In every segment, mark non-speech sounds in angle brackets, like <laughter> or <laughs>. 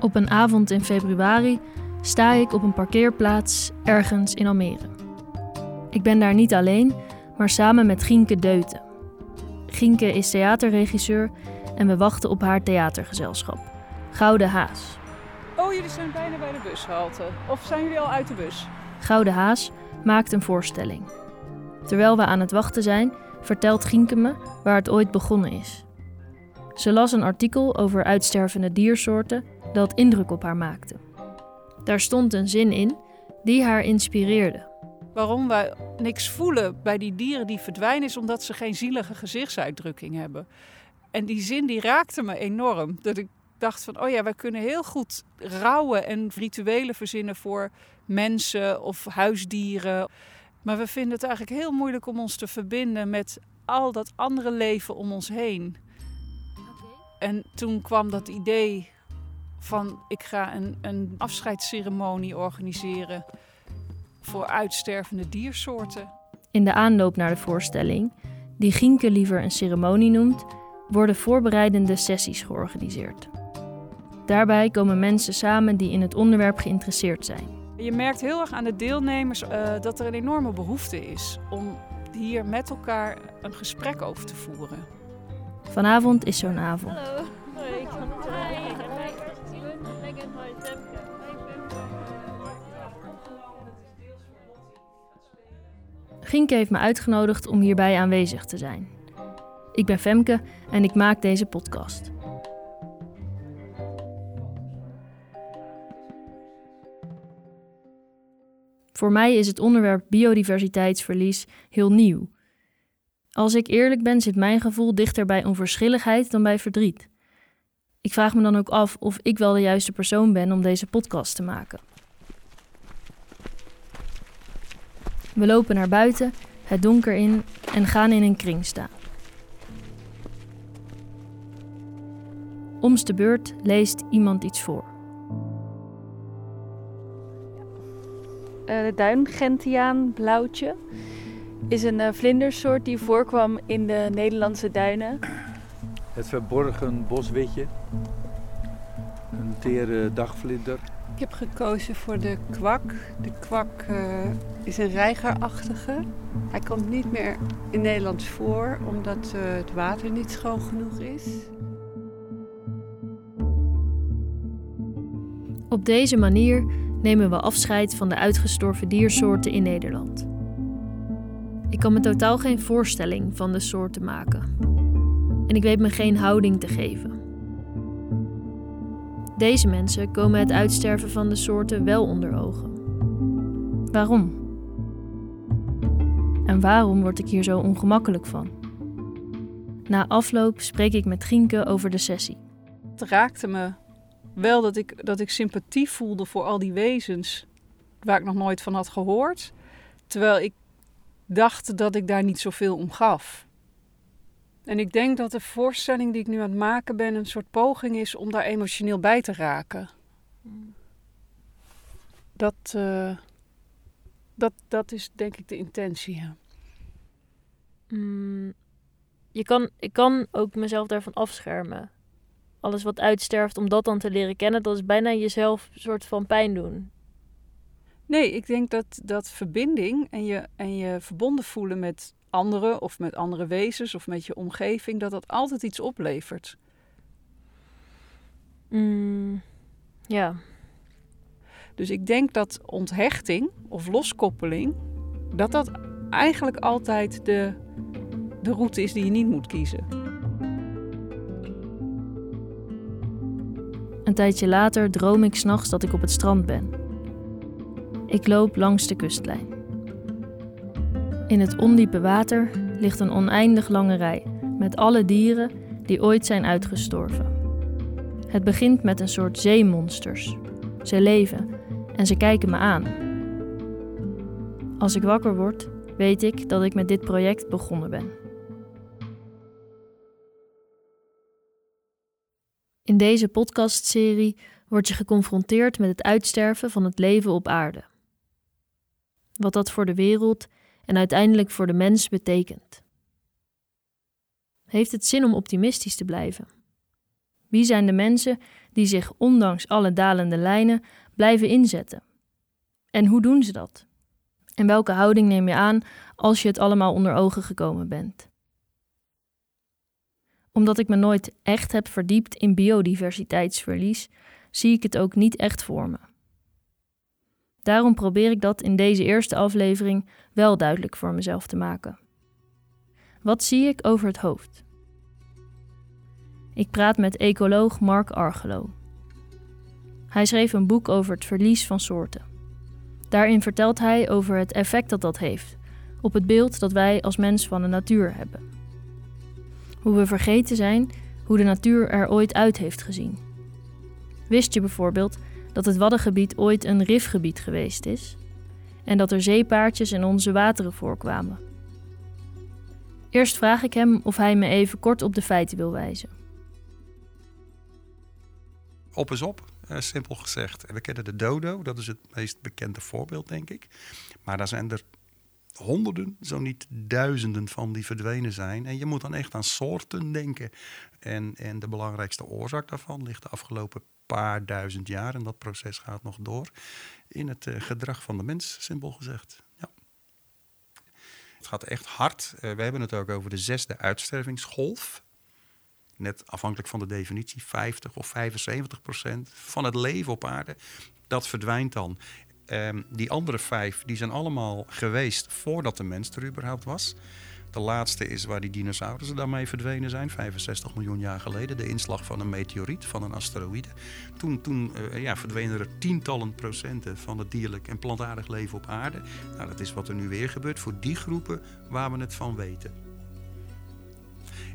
Op een avond in februari sta ik op een parkeerplaats ergens in Almere. Ik ben daar niet alleen, maar samen met Gienke Deuten. Gienke is theaterregisseur en we wachten op haar theatergezelschap, Gouden Haas. Oh, jullie zijn bijna bij de bushalte. Of zijn jullie al uit de bus? Gouden Haas maakt een voorstelling. Terwijl we aan het wachten zijn, vertelt Gienke me waar het ooit begonnen is. Ze las een artikel over uitstervende diersoorten dat indruk op haar maakte. Daar stond een zin in die haar inspireerde. Waarom wij niks voelen bij die dieren die verdwijnen is omdat ze geen zielige gezichtsuitdrukking hebben. En die zin die raakte me enorm. Dat ik dacht van, oh ja, wij kunnen heel goed rouwen en rituelen verzinnen voor mensen of huisdieren. Maar we vinden het eigenlijk heel moeilijk om ons te verbinden met al dat andere leven om ons heen. En toen kwam dat idee van ik ga een, een afscheidsceremonie organiseren voor uitstervende diersoorten. In de aanloop naar de voorstelling, die Gienke liever een ceremonie noemt, worden voorbereidende sessies georganiseerd. Daarbij komen mensen samen die in het onderwerp geïnteresseerd zijn. Je merkt heel erg aan de deelnemers uh, dat er een enorme behoefte is om hier met elkaar een gesprek over te voeren. Vanavond is zo'n avond. Hallo. Hoi. Gienke heeft me uitgenodigd om hierbij aanwezig te zijn. Ik ben Femke en ik maak deze podcast. Voor mij is het onderwerp biodiversiteitsverlies heel nieuw. Als ik eerlijk ben, zit mijn gevoel dichter bij onverschilligheid dan bij verdriet. Ik vraag me dan ook af of ik wel de juiste persoon ben om deze podcast te maken. We lopen naar buiten, het donker in en gaan in een kring staan. Omst de beurt leest iemand iets voor. Uh, de duingentiaan blauwtje is een uh, vlindersoort die voorkwam in de Nederlandse duinen. Het verborgen boswitje, een tere dagvlinder. Ik heb gekozen voor de kwak. De kwak uh, is een reigerachtige. Hij komt niet meer in Nederland voor omdat uh, het water niet schoon genoeg is. Op deze manier nemen we afscheid van de uitgestorven diersoorten in Nederland. Ik kan me totaal geen voorstelling van de soorten maken. En ik weet me geen houding te geven. Deze mensen komen het uitsterven van de soorten wel onder ogen. Waarom? En waarom word ik hier zo ongemakkelijk van? Na afloop spreek ik met Gienke over de sessie. Het raakte me wel dat ik, dat ik sympathie voelde voor al die wezens waar ik nog nooit van had gehoord. Terwijl ik dacht dat ik daar niet zoveel om gaf. En ik denk dat de voorstelling die ik nu aan het maken ben een soort poging is om daar emotioneel bij te raken. Dat, uh, dat, dat is denk ik de intentie. Mm, je kan, ik kan ook mezelf daarvan afschermen. Alles wat uitsterft, om dat dan te leren kennen, dat is bijna jezelf een soort van pijn doen. Nee, ik denk dat, dat verbinding en je, en je verbonden voelen met anderen of met andere wezens of met je omgeving, dat dat altijd iets oplevert. Mm, ja. Dus ik denk dat onthechting of loskoppeling, dat dat eigenlijk altijd de, de route is die je niet moet kiezen. Een tijdje later droom ik s'nachts dat ik op het strand ben. Ik loop langs de kustlijn. In het ondiepe water ligt een oneindig lange rij met alle dieren die ooit zijn uitgestorven. Het begint met een soort zeemonsters. Ze leven en ze kijken me aan. Als ik wakker word, weet ik dat ik met dit project begonnen ben. In deze podcastserie word je geconfronteerd met het uitsterven van het leven op aarde. Wat dat voor de wereld en uiteindelijk voor de mens betekent. Heeft het zin om optimistisch te blijven? Wie zijn de mensen die zich ondanks alle dalende lijnen blijven inzetten? En hoe doen ze dat? En welke houding neem je aan als je het allemaal onder ogen gekomen bent? Omdat ik me nooit echt heb verdiept in biodiversiteitsverlies, zie ik het ook niet echt voor me. Daarom probeer ik dat in deze eerste aflevering wel duidelijk voor mezelf te maken. Wat zie ik over het hoofd? Ik praat met ecoloog Mark Argelo. Hij schreef een boek over het verlies van soorten. Daarin vertelt hij over het effect dat dat heeft op het beeld dat wij als mens van de natuur hebben. Hoe we vergeten zijn hoe de natuur er ooit uit heeft gezien. Wist je bijvoorbeeld dat het Waddengebied ooit een rifgebied geweest is en dat er zeepaardjes in onze wateren voorkwamen? Eerst vraag ik hem of hij me even kort op de feiten wil wijzen. Op is op, uh, simpel gezegd. We kennen de dodo, dat is het meest bekende voorbeeld, denk ik. Maar daar zijn er honderden, zo niet duizenden van die verdwenen zijn. En je moet dan echt aan soorten denken. En, en de belangrijkste oorzaak daarvan ligt de afgelopen paar duizend jaar, en dat proces gaat nog door, in het uh, gedrag van de mens, simpel gezegd. Ja. Het gaat echt hard. Uh, we hebben het ook over de zesde uitstervingsgolf. Net afhankelijk van de definitie, 50 of 75 procent van het leven op aarde, dat verdwijnt dan. Um, die andere vijf die zijn allemaal geweest voordat de mens er überhaupt was. De laatste is waar die dinosaurussen daarmee verdwenen zijn, 65 miljoen jaar geleden. De inslag van een meteoriet, van een asteroïde. Toen, toen uh, ja, verdwenen er tientallen procenten van het dierlijk en plantaardig leven op aarde. Nou, dat is wat er nu weer gebeurt voor die groepen waar we het van weten.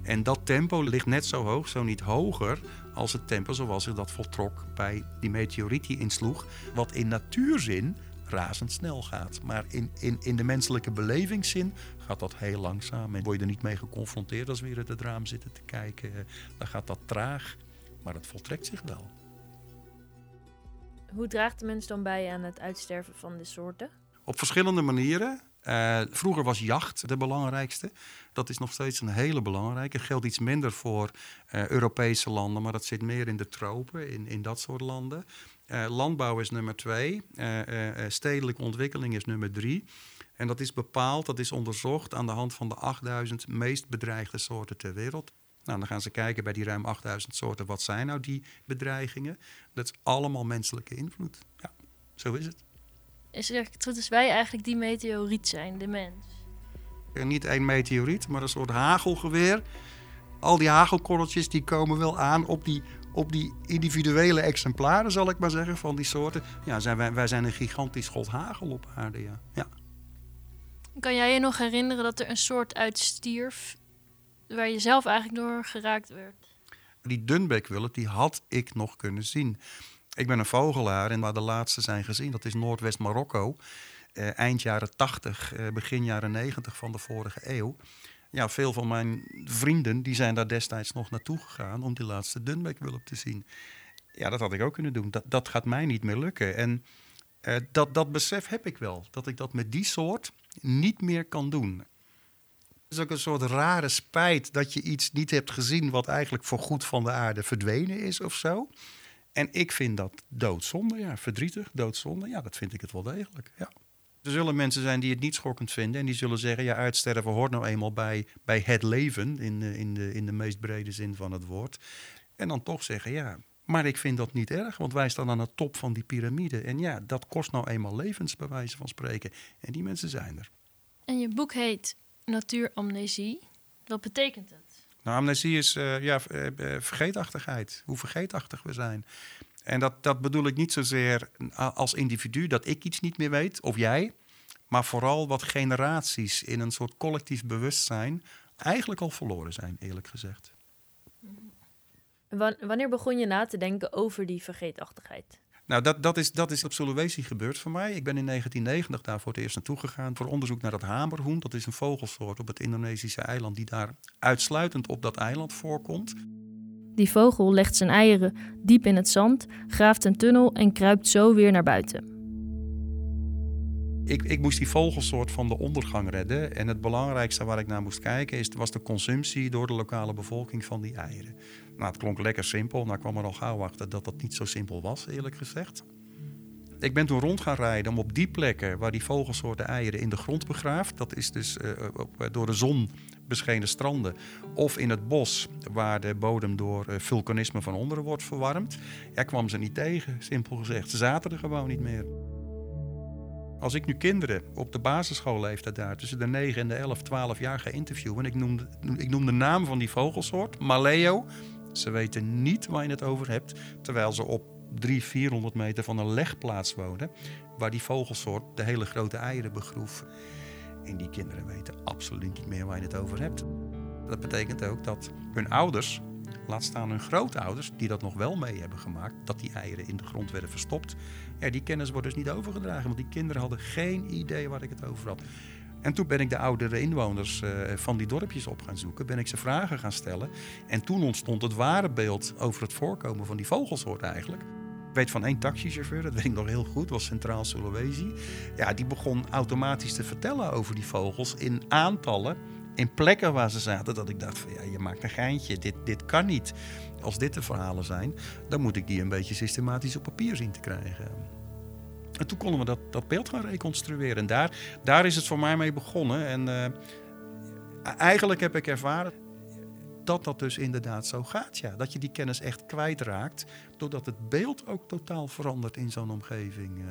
En dat tempo ligt net zo hoog, zo niet hoger, als het tempo zoals zich dat voltrok bij die meteoriet die insloeg. Wat in natuurzin razendsnel gaat. Maar in, in, in de menselijke belevingszin gaat dat heel langzaam. En word je er niet mee geconfronteerd als we weer uit het raam zitten te kijken. Dan gaat dat traag, maar het voltrekt zich wel. Hoe draagt de mens dan bij aan het uitsterven van de soorten? Op verschillende manieren. Uh, vroeger was jacht de belangrijkste. Dat is nog steeds een hele belangrijke. Geldt iets minder voor uh, Europese landen, maar dat zit meer in de tropen, in, in dat soort landen. Uh, landbouw is nummer twee. stedelijke ontwikkeling is nummer drie. En dat is bepaald, dat is onderzocht aan de hand van de 8000 meest bedreigde soorten ter wereld. Nou, dan gaan ze kijken bij die ruim 8000 soorten, wat zijn nou die bedreigingen? Dat is allemaal menselijke invloed. Ja, zo is het is het goed wij eigenlijk die meteoriet zijn, de mens. En niet één meteoriet, maar een soort hagelgeweer. Al die hagelkorreltjes die komen wel aan op die, op die individuele exemplaren, zal ik maar zeggen, van die soorten. Ja, zijn wij, wij zijn een gigantisch schot hagel op aarde, ja. ja. Kan jij je nog herinneren dat er een soort uitstierf waar je zelf eigenlijk door geraakt werd? Die dunbekwillet, die had ik nog kunnen zien. Ik ben een vogelaar en waar de laatste zijn gezien, dat is Noordwest-Marokko. Uh, eind jaren 80, uh, eh, begin jaren 90 van de vorige eeuw. Ja, veel van mijn vrienden die zijn daar destijds nog naartoe gegaan om die laatste dunbekwulp te zien. Ja, dat had ik ook kunnen doen. Dat, dat gaat mij niet meer lukken. En uh, dat, dat besef heb ik wel. Dat ik dat met die soort niet meer kan doen. Het is ook een soort rare spijt dat je iets niet hebt gezien wat eigenlijk voor goed van de aarde verdwenen is of zo. En ik vind dat doodzonde, ja, verdrietig, doodzonde. Ja, dat vind ik het wel degelijk, ja. Er zullen mensen zijn die het niet schokkend vinden en die zullen zeggen: ja, uitsterven hoort nou eenmaal bij, bij het leven, in de, in, de, in de meest brede zin van het woord. En dan toch zeggen: ja, maar ik vind dat niet erg, want wij staan aan de top van die piramide. En ja, dat kost nou eenmaal levens, bij wijze van spreken. En die mensen zijn er. En je boek heet Natuuramnesie. Wat betekent het? Nou, amnesie is uh, ja, uh, vergeetachtigheid. Hoe vergeetachtig we zijn. En dat, dat bedoel ik niet zozeer als individu dat ik iets niet meer weet, of jij. Maar vooral wat generaties in een soort collectief bewustzijn eigenlijk al verloren zijn, eerlijk gezegd. Wanneer begon je na te denken over die vergeetachtigheid? Nou, dat, dat, is, dat is op Sulawesi gebeurd voor mij. Ik ben in 1990 daar voor het eerst naartoe gegaan voor onderzoek naar het hamerhoen. Dat is een vogelsoort op het Indonesische eiland die daar uitsluitend op dat eiland voorkomt. Die vogel legt zijn eieren diep in het zand, graaft een tunnel en kruipt zo weer naar buiten. Ik, ik moest die vogelsoort van de ondergang redden. En het belangrijkste waar ik naar moest kijken is, was de consumptie door de lokale bevolking van die eieren. Nou, het klonk lekker simpel. Nou kwam er al gauw achter dat dat niet zo simpel was, eerlijk gezegd. Ik ben toen rond gaan rijden om op die plekken waar die vogelsoorten eieren in de grond begraaft. Dat is dus uh, op, door de zon beschenen stranden. Of in het bos waar de bodem door vulkanisme van onderen wordt verwarmd. Ja, kwam ze niet tegen, simpel gezegd. Ze zaten er gewoon niet meer. Als ik nu kinderen op de basisschoolleeftijd daar tussen de 9 en de 11, 12 jaar ga interviewen. En ik noem, ik noem de naam van die vogelsoort, Maleo. Ze weten niet waar je het over hebt. Terwijl ze op 300, 400 meter van een legplaats wonen. Waar die vogelsoort de hele grote eieren begroef. En die kinderen weten absoluut niet meer waar je het over hebt. Dat betekent ook dat hun ouders, laat staan hun grootouders, die dat nog wel mee hebben gemaakt, dat die eieren in de grond werden verstopt. Ja, die kennis wordt dus niet overgedragen, want die kinderen hadden geen idee waar ik het over had. En toen ben ik de oudere inwoners uh, van die dorpjes op gaan zoeken, ben ik ze vragen gaan stellen. En toen ontstond het ware beeld over het voorkomen van die vogelsoort eigenlijk. Ik weet van één taxichauffeur, dat weet ik nog heel goed, was Centraal Sulawesi. Ja, die begon automatisch te vertellen over die vogels in aantallen, in plekken waar ze zaten. Dat ik dacht van ja, je maakt een geintje, dit, dit kan niet. Als dit de verhalen zijn, dan moet ik die een beetje systematisch op papier zien te krijgen. En toen konden we dat, dat beeld gaan reconstrueren. En daar, daar is het voor mij mee begonnen. En uh, eigenlijk heb ik ervaren dat dat dus inderdaad zo gaat. Ja. Dat je die kennis echt kwijtraakt, doordat het beeld ook totaal verandert in zo'n omgeving. Eh.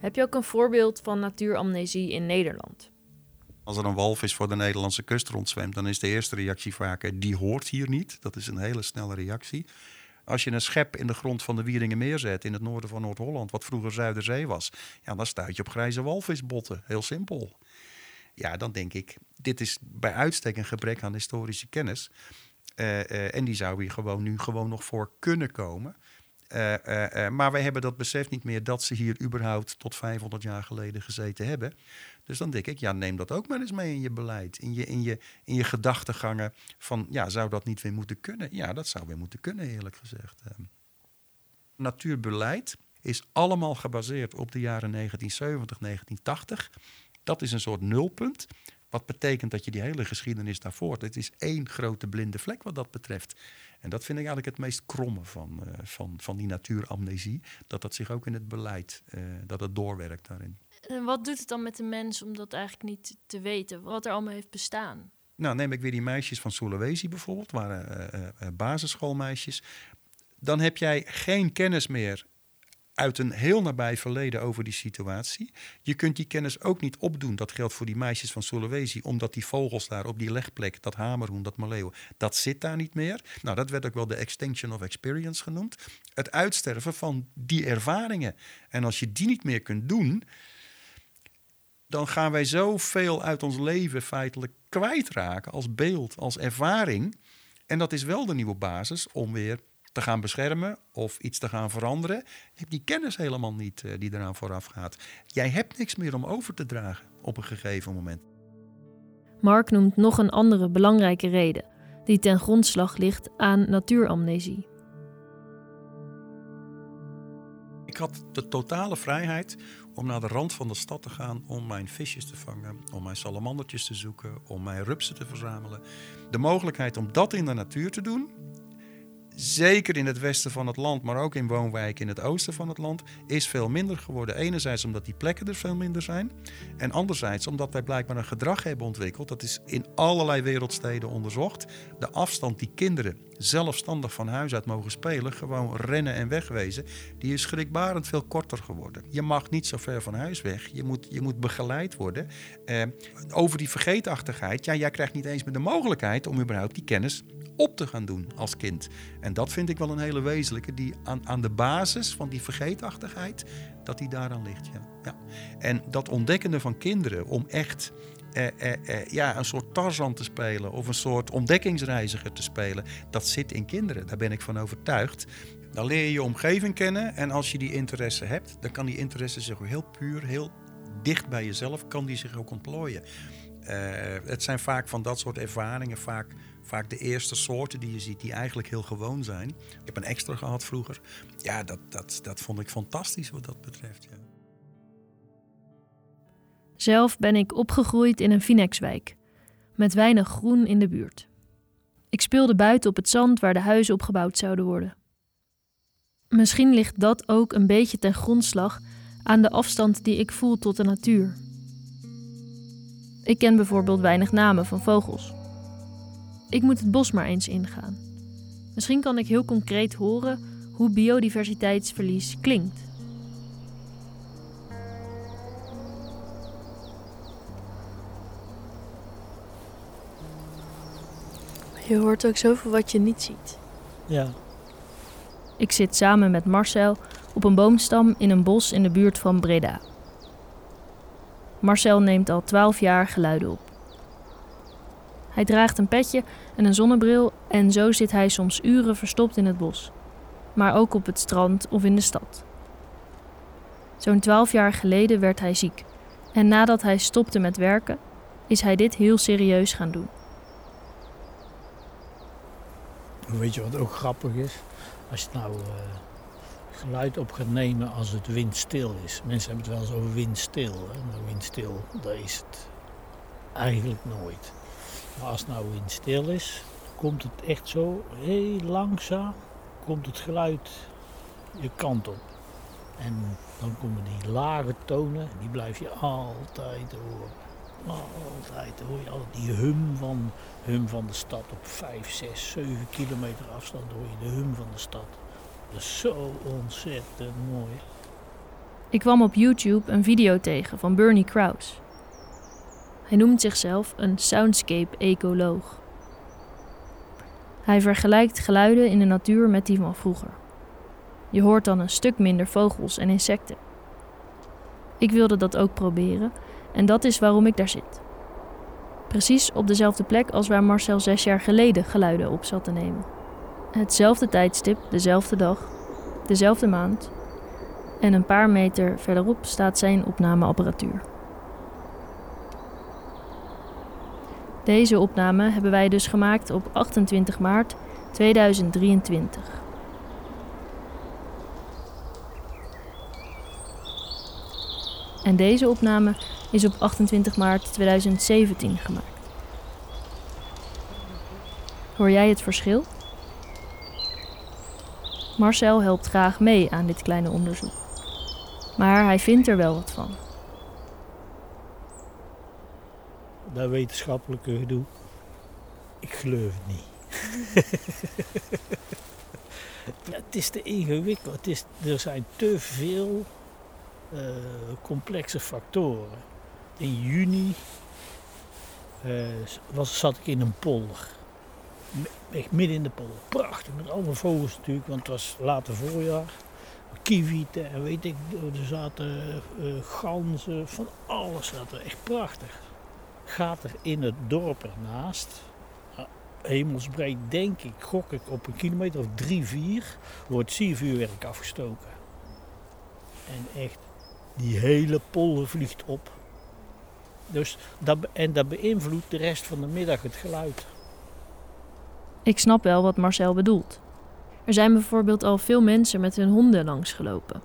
Heb je ook een voorbeeld van natuuramnesie in Nederland? Als er een walvis voor de Nederlandse kust rondzwemt, dan is de eerste reactie vaak: eh, die hoort hier niet. Dat is een hele snelle reactie. Als je een schep in de grond van de Wieringenmeer zet in het noorden van Noord-Holland, wat vroeger Zuiderzee was, ja, dan stuit je op grijze walvisbotten. Heel simpel. Ja, dan denk ik, dit is bij uitstek een gebrek aan historische kennis. Uh, uh, en die zou hier gewoon nu gewoon nog voor kunnen komen. Uh, maar wij hebben dat besef niet meer dat ze hier überhaupt tot 500 jaar geleden gezeten hebben. Dus dan denk ik, ja, neem dat ook maar eens mee in je beleid. In je, in je, in je gedachtegangen van, ja, zou dat niet weer moeten kunnen? Ja, dat zou weer moeten kunnen, eerlijk gezegd. Ehm. Natuurbeleid is allemaal gebaseerd op de jaren 1970, 1980. Dat is een soort nulpunt. Wat betekent dat je die hele geschiedenis daarvoor. Het is één grote blinde vlek wat dat betreft. En dat vind ik eigenlijk het meest kromme van, uh, van, van die natuuramnesie. Dat dat zich ook in het beleid, uh, dat het doorwerkt daarin. En wat doet het dan met de mens om dat eigenlijk niet te weten, wat er allemaal heeft bestaan? Nou, neem ik weer die meisjes van Sulawesi bijvoorbeeld, waren uh, basisschoolmeisjes. Dan heb jij geen kennis meer uit een heel nabij verleden over die situatie. Je kunt die kennis ook niet opdoen. Dat geldt voor die meisjes van Sulawesi, omdat die vogels daar op die legplek, dat hamerhoen, dat maleeuw, dat zit daar niet meer. Nou, dat werd ook wel de extinction of experience genoemd. Het uitsterven van die ervaringen. En als je die niet meer kunt doen, dan gaan wij zoveel uit ons leven feitelijk kwijtraken als beeld, als ervaring. En dat is wel de nieuwe basis om weer te gaan beschermen of iets te gaan veranderen. Je hebt die kennis helemaal niet uh, die eraan vooraf gaat. Jij hebt niks meer om over te dragen op een gegeven moment. Mark noemt nog een andere belangrijke reden die ten grondslag ligt aan natuuramnesie. Ik had de totale vrijheid om naar de rand van de stad te gaan om mijn visjes te vangen, om mijn salamandertjes te zoeken, om mijn rupsen te verzamelen. De mogelijkheid om dat in de natuur te doen, zeker in het westen van het land, maar ook in woonwijken in het oosten van het land, is veel minder geworden. Enerzijds omdat die plekken er veel minder zijn. En anderzijds omdat wij blijkbaar een gedrag hebben ontwikkeld. Dat is in allerlei wereldsteden onderzocht. De afstand die kinderen zelfstandig van huis uit mogen spelen, gewoon rennen en wegwezen, die is schrikbarend veel korter geworden. Je mag niet zo ver van huis weg. Je moet, je moet begeleid worden. Eh, over die vergeetachtigheid, ja, jij krijgt niet eens meer de mogelijkheid om überhaupt die kennis op te gaan doen als kind. En dat vind ik wel een hele wezenlijke, die aan, aan de basis van die vergeetachtigheid, dat die daaraan ligt. Ja. Ja. En dat ontdekkende van kinderen om echt eh, eh, ja, een soort Tarzan te spelen of een soort ontdekkingsreiziger te spelen, dat zit in kinderen. Daar ben ik van overtuigd. Dan leer je je omgeving kennen en als je die interesse hebt, dan kan die interesse zich heel puur, heel dicht bij jezelf, kan die zich ook ontplooien. Uh, het zijn vaak van dat soort ervaringen, vaak vaak de eerste soorten die je ziet, die eigenlijk heel gewoon zijn. Ik heb een extra gehad vroeger. Ja, dat, dat, dat vond ik fantastisch wat dat betreft. Ja. Zelf ben ik opgegroeid in een Finexwijk, met weinig groen in de buurt. Ik speelde buiten op het zand waar de huizen opgebouwd zouden worden. Misschien ligt dat ook een beetje ten grondslag aan de afstand die ik voel tot de natuur. Ik ken bijvoorbeeld weinig namen van vogels. Ik moet het bos maar eens ingaan. Misschien kan ik heel concreet horen hoe biodiversiteitsverlies klinkt. Je hoort ook zoveel wat je niet ziet. Ja, Ik zit samen met Marcel op een boomstam in een bos in de buurt van Breda. Marcel neemt al 12 jaar geluiden op. Hij draagt een petje en een zonnebril en zo zit hij soms uren verstopt in het bos, maar ook op het strand of in de stad. Zo'n 12 jaar geleden werd hij ziek en nadat hij stopte met werken, is hij dit heel serieus gaan doen. Weet je wat ook grappig is? Als je nou eh, geluid op gaat nemen als het windstil is. Mensen hebben het wel eens over windstil. Hè? Maar windstil, dat is het eigenlijk nooit. Maar als het nou windstil is, komt het echt zo heel langzaam, komt het geluid je kant op. En dan komen die lage tonen, die blijf je altijd horen. Altijd hoor je altijd die hum van, hum van de stad op 5, 6, 7 kilometer afstand hoor je de hum van de stad. Dat is zo ontzettend mooi. Ik kwam op YouTube een video tegen van Bernie Krause. Hij noemt zichzelf een soundscape-ecoloog. Hij vergelijkt geluiden in de natuur met die van vroeger. Je hoort dan een stuk minder vogels en insecten. Ik wilde dat ook proberen en dat is waarom ik daar zit. Precies op dezelfde plek als waar Marcel zes jaar geleden geluiden op zat te nemen. Hetzelfde tijdstip, dezelfde dag, dezelfde maand, en een paar meter verderop staat zijn opnameapparatuur. Deze opname hebben wij dus gemaakt op 28 maart 2023. En deze opname is op 28 maart 2017 gemaakt. Hoor jij het verschil? Marcel helpt graag mee aan dit kleine onderzoek. Maar hij vindt er wel wat van. Dat wetenschappelijke gedoe, ik geloof het niet. <laughs> Ja, het is te ingewikkeld. Het is, er zijn te veel eh, complexe factoren. In juni eh, was, zat ik in een polder. Echt midden in de polder. Prachtig, met allemaal vogels natuurlijk, want het was later voorjaar. Kievieten en weet ik, er zaten eh, ganzen, van alles zat er. Echt prachtig. Gaat er in het dorp ernaast, ah, hemelsbreed denk ik, gok ik op een kilometer of drie, vier, wordt siervuurwerk afgestoken. En echt, die hele polder vliegt op. Dus dat, en dat beïnvloedt de rest van de middag het geluid. Ik snap wel wat Marcel bedoelt. Er zijn bijvoorbeeld al veel mensen met hun honden langsgelopen.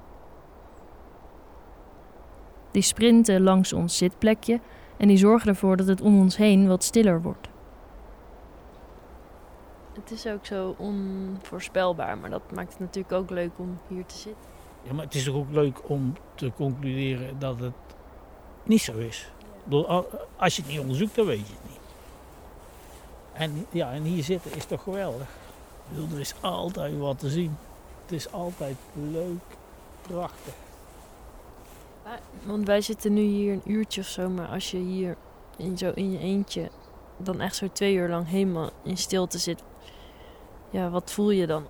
Die sprinten langs ons zitplekje en die zorgen ervoor dat het om ons heen wat stiller wordt. Het is ook zo onvoorspelbaar, maar dat maakt het natuurlijk ook leuk om hier te zitten. Ja, maar het is toch ook leuk om te concluderen dat het niet zo is. Als je het niet onderzoekt, dan weet je het niet. En, ja, en hier zitten is toch geweldig. Ik bedoel, er is altijd wat te zien. Het is altijd leuk, prachtig. Want wij zitten nu hier een uurtje of zo, maar als je hier in, zo in je eentje dan echt zo twee uur lang helemaal in stilte zit, ja, wat voel je dan?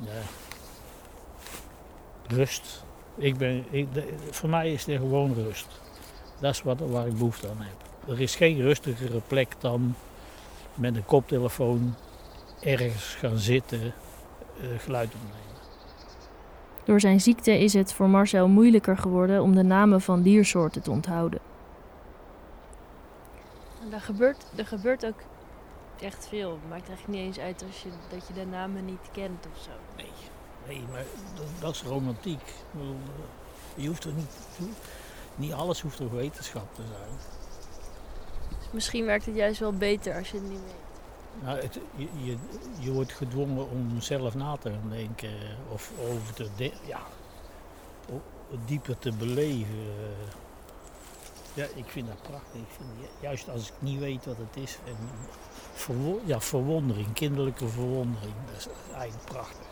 Ja. Rust. Ik ben, ik, de- voor mij is er gewoon rust. Dat is wat, waar ik behoefte aan heb. Er is geen rustigere plek dan met een koptelefoon ergens gaan zitten, eh, geluid opnemen. Door zijn ziekte is het voor Marcel moeilijker geworden om de namen van diersoorten te onthouden. En er gebeurt, er gebeurt ook echt veel. Het maakt eigenlijk niet eens uit als je, dat je de namen niet kent of zo. Nee, nee maar dat, dat is romantiek. Bedoel, eh, Je hoeft er niet. Niet alles hoeft toch wetenschap te zijn. Dus misschien werkt het juist wel beter als je het niet weet. Nou, het, je, je, je wordt gedwongen om zelf na te gaan denken of over te de, ja, dieper te beleven. Ja, ik vind dat prachtig. Ik vind, ju- juist als ik niet weet wat het is, en verwo- ja, verwondering, kinderlijke verwondering, dat is eigenlijk prachtig.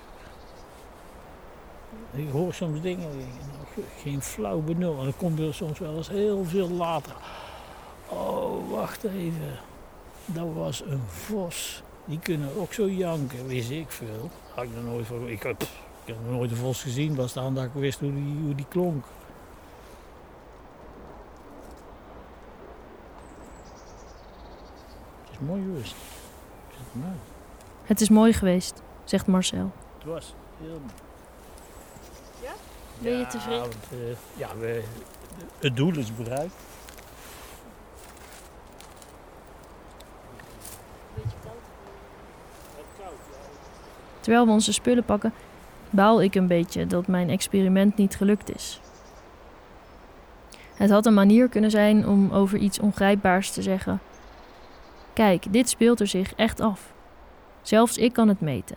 Ik hoor soms dingen, nou, ge- geen flauw benul, en dan komt er soms wel eens heel veel later. Oh, wacht even. Dat was een vos. Die kunnen ook zo janken, wist ik veel. Had ik nog nooit van. Ik, had- ik nooit een vos gezien, was dan dat ik wist hoe die, hoe die klonk. Het is mooi geweest. Het is mooi. Het is mooi geweest, zegt Marcel. Het was heel mooi. Ben je Ja, tevreden? want, eh, ja, we, het doel is bereikt. Terwijl we onze spullen pakken, baal ik een beetje dat mijn experiment niet gelukt is. Het had een manier kunnen zijn om over iets ongrijpbaars te zeggen. Kijk, dit speelt er zich echt af. Zelfs ik kan het meten.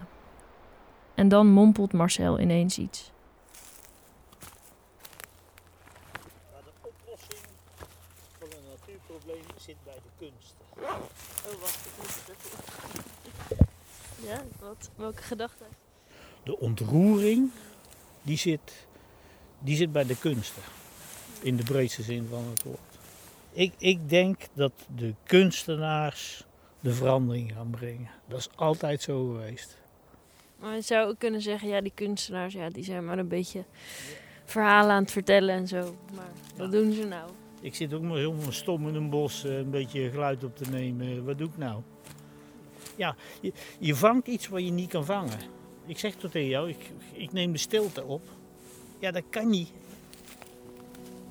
En dan mompelt Marcel ineens iets. de oplossing van een natuurprobleem zit bij de kunst. Oh, wacht, ik moet het even. <laughs> Ja, wat? Welke gedachte? De ontroering, die zit, die zit bij de kunsten. In de breedste zin van het woord. Ik, ik denk dat de kunstenaars de verandering gaan brengen. Dat is altijd zo geweest. Maar je zou ook kunnen zeggen, ja, die kunstenaars, ja, die zijn maar een beetje verhalen aan het vertellen en zo. Maar wat doen ze nou? Ik zit ook maar zo stom in een bos eh, een beetje geluid op te nemen. Wat doe ik nou? Ja, je, vangt iets wat je niet kan vangen. Ik zeg tot tegen jou, ik, ik neem de stilte op. Ja, dat kan niet.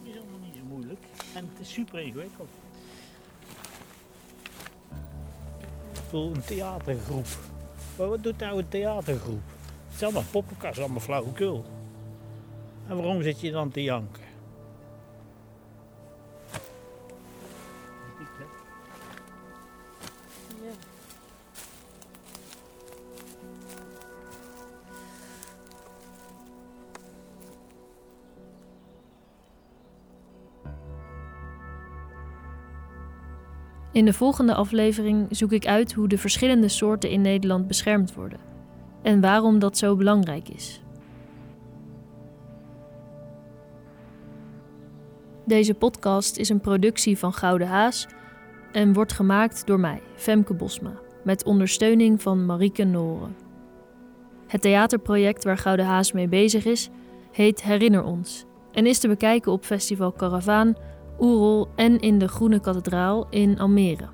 Het is allemaal niet zo moeilijk. En het is super ingewikkeld. Een theatergroep. Maar wat doet nou een theatergroep? Het is allemaal poppenkast, allemaal flauwekul. En waarom zit je dan te janken? In de volgende aflevering zoek ik uit hoe de verschillende soorten in Nederland beschermd worden en waarom dat zo belangrijk is. Deze podcast is een productie van Gouden Haas en wordt gemaakt door mij, Femke Bosma, met ondersteuning van Marieke Noren. Het theaterproject waar Gouden Haas mee bezig is, heet Herinner ons en is te bekijken op Festival Caravaan Oerol en in de Groene Kathedraal in Almere.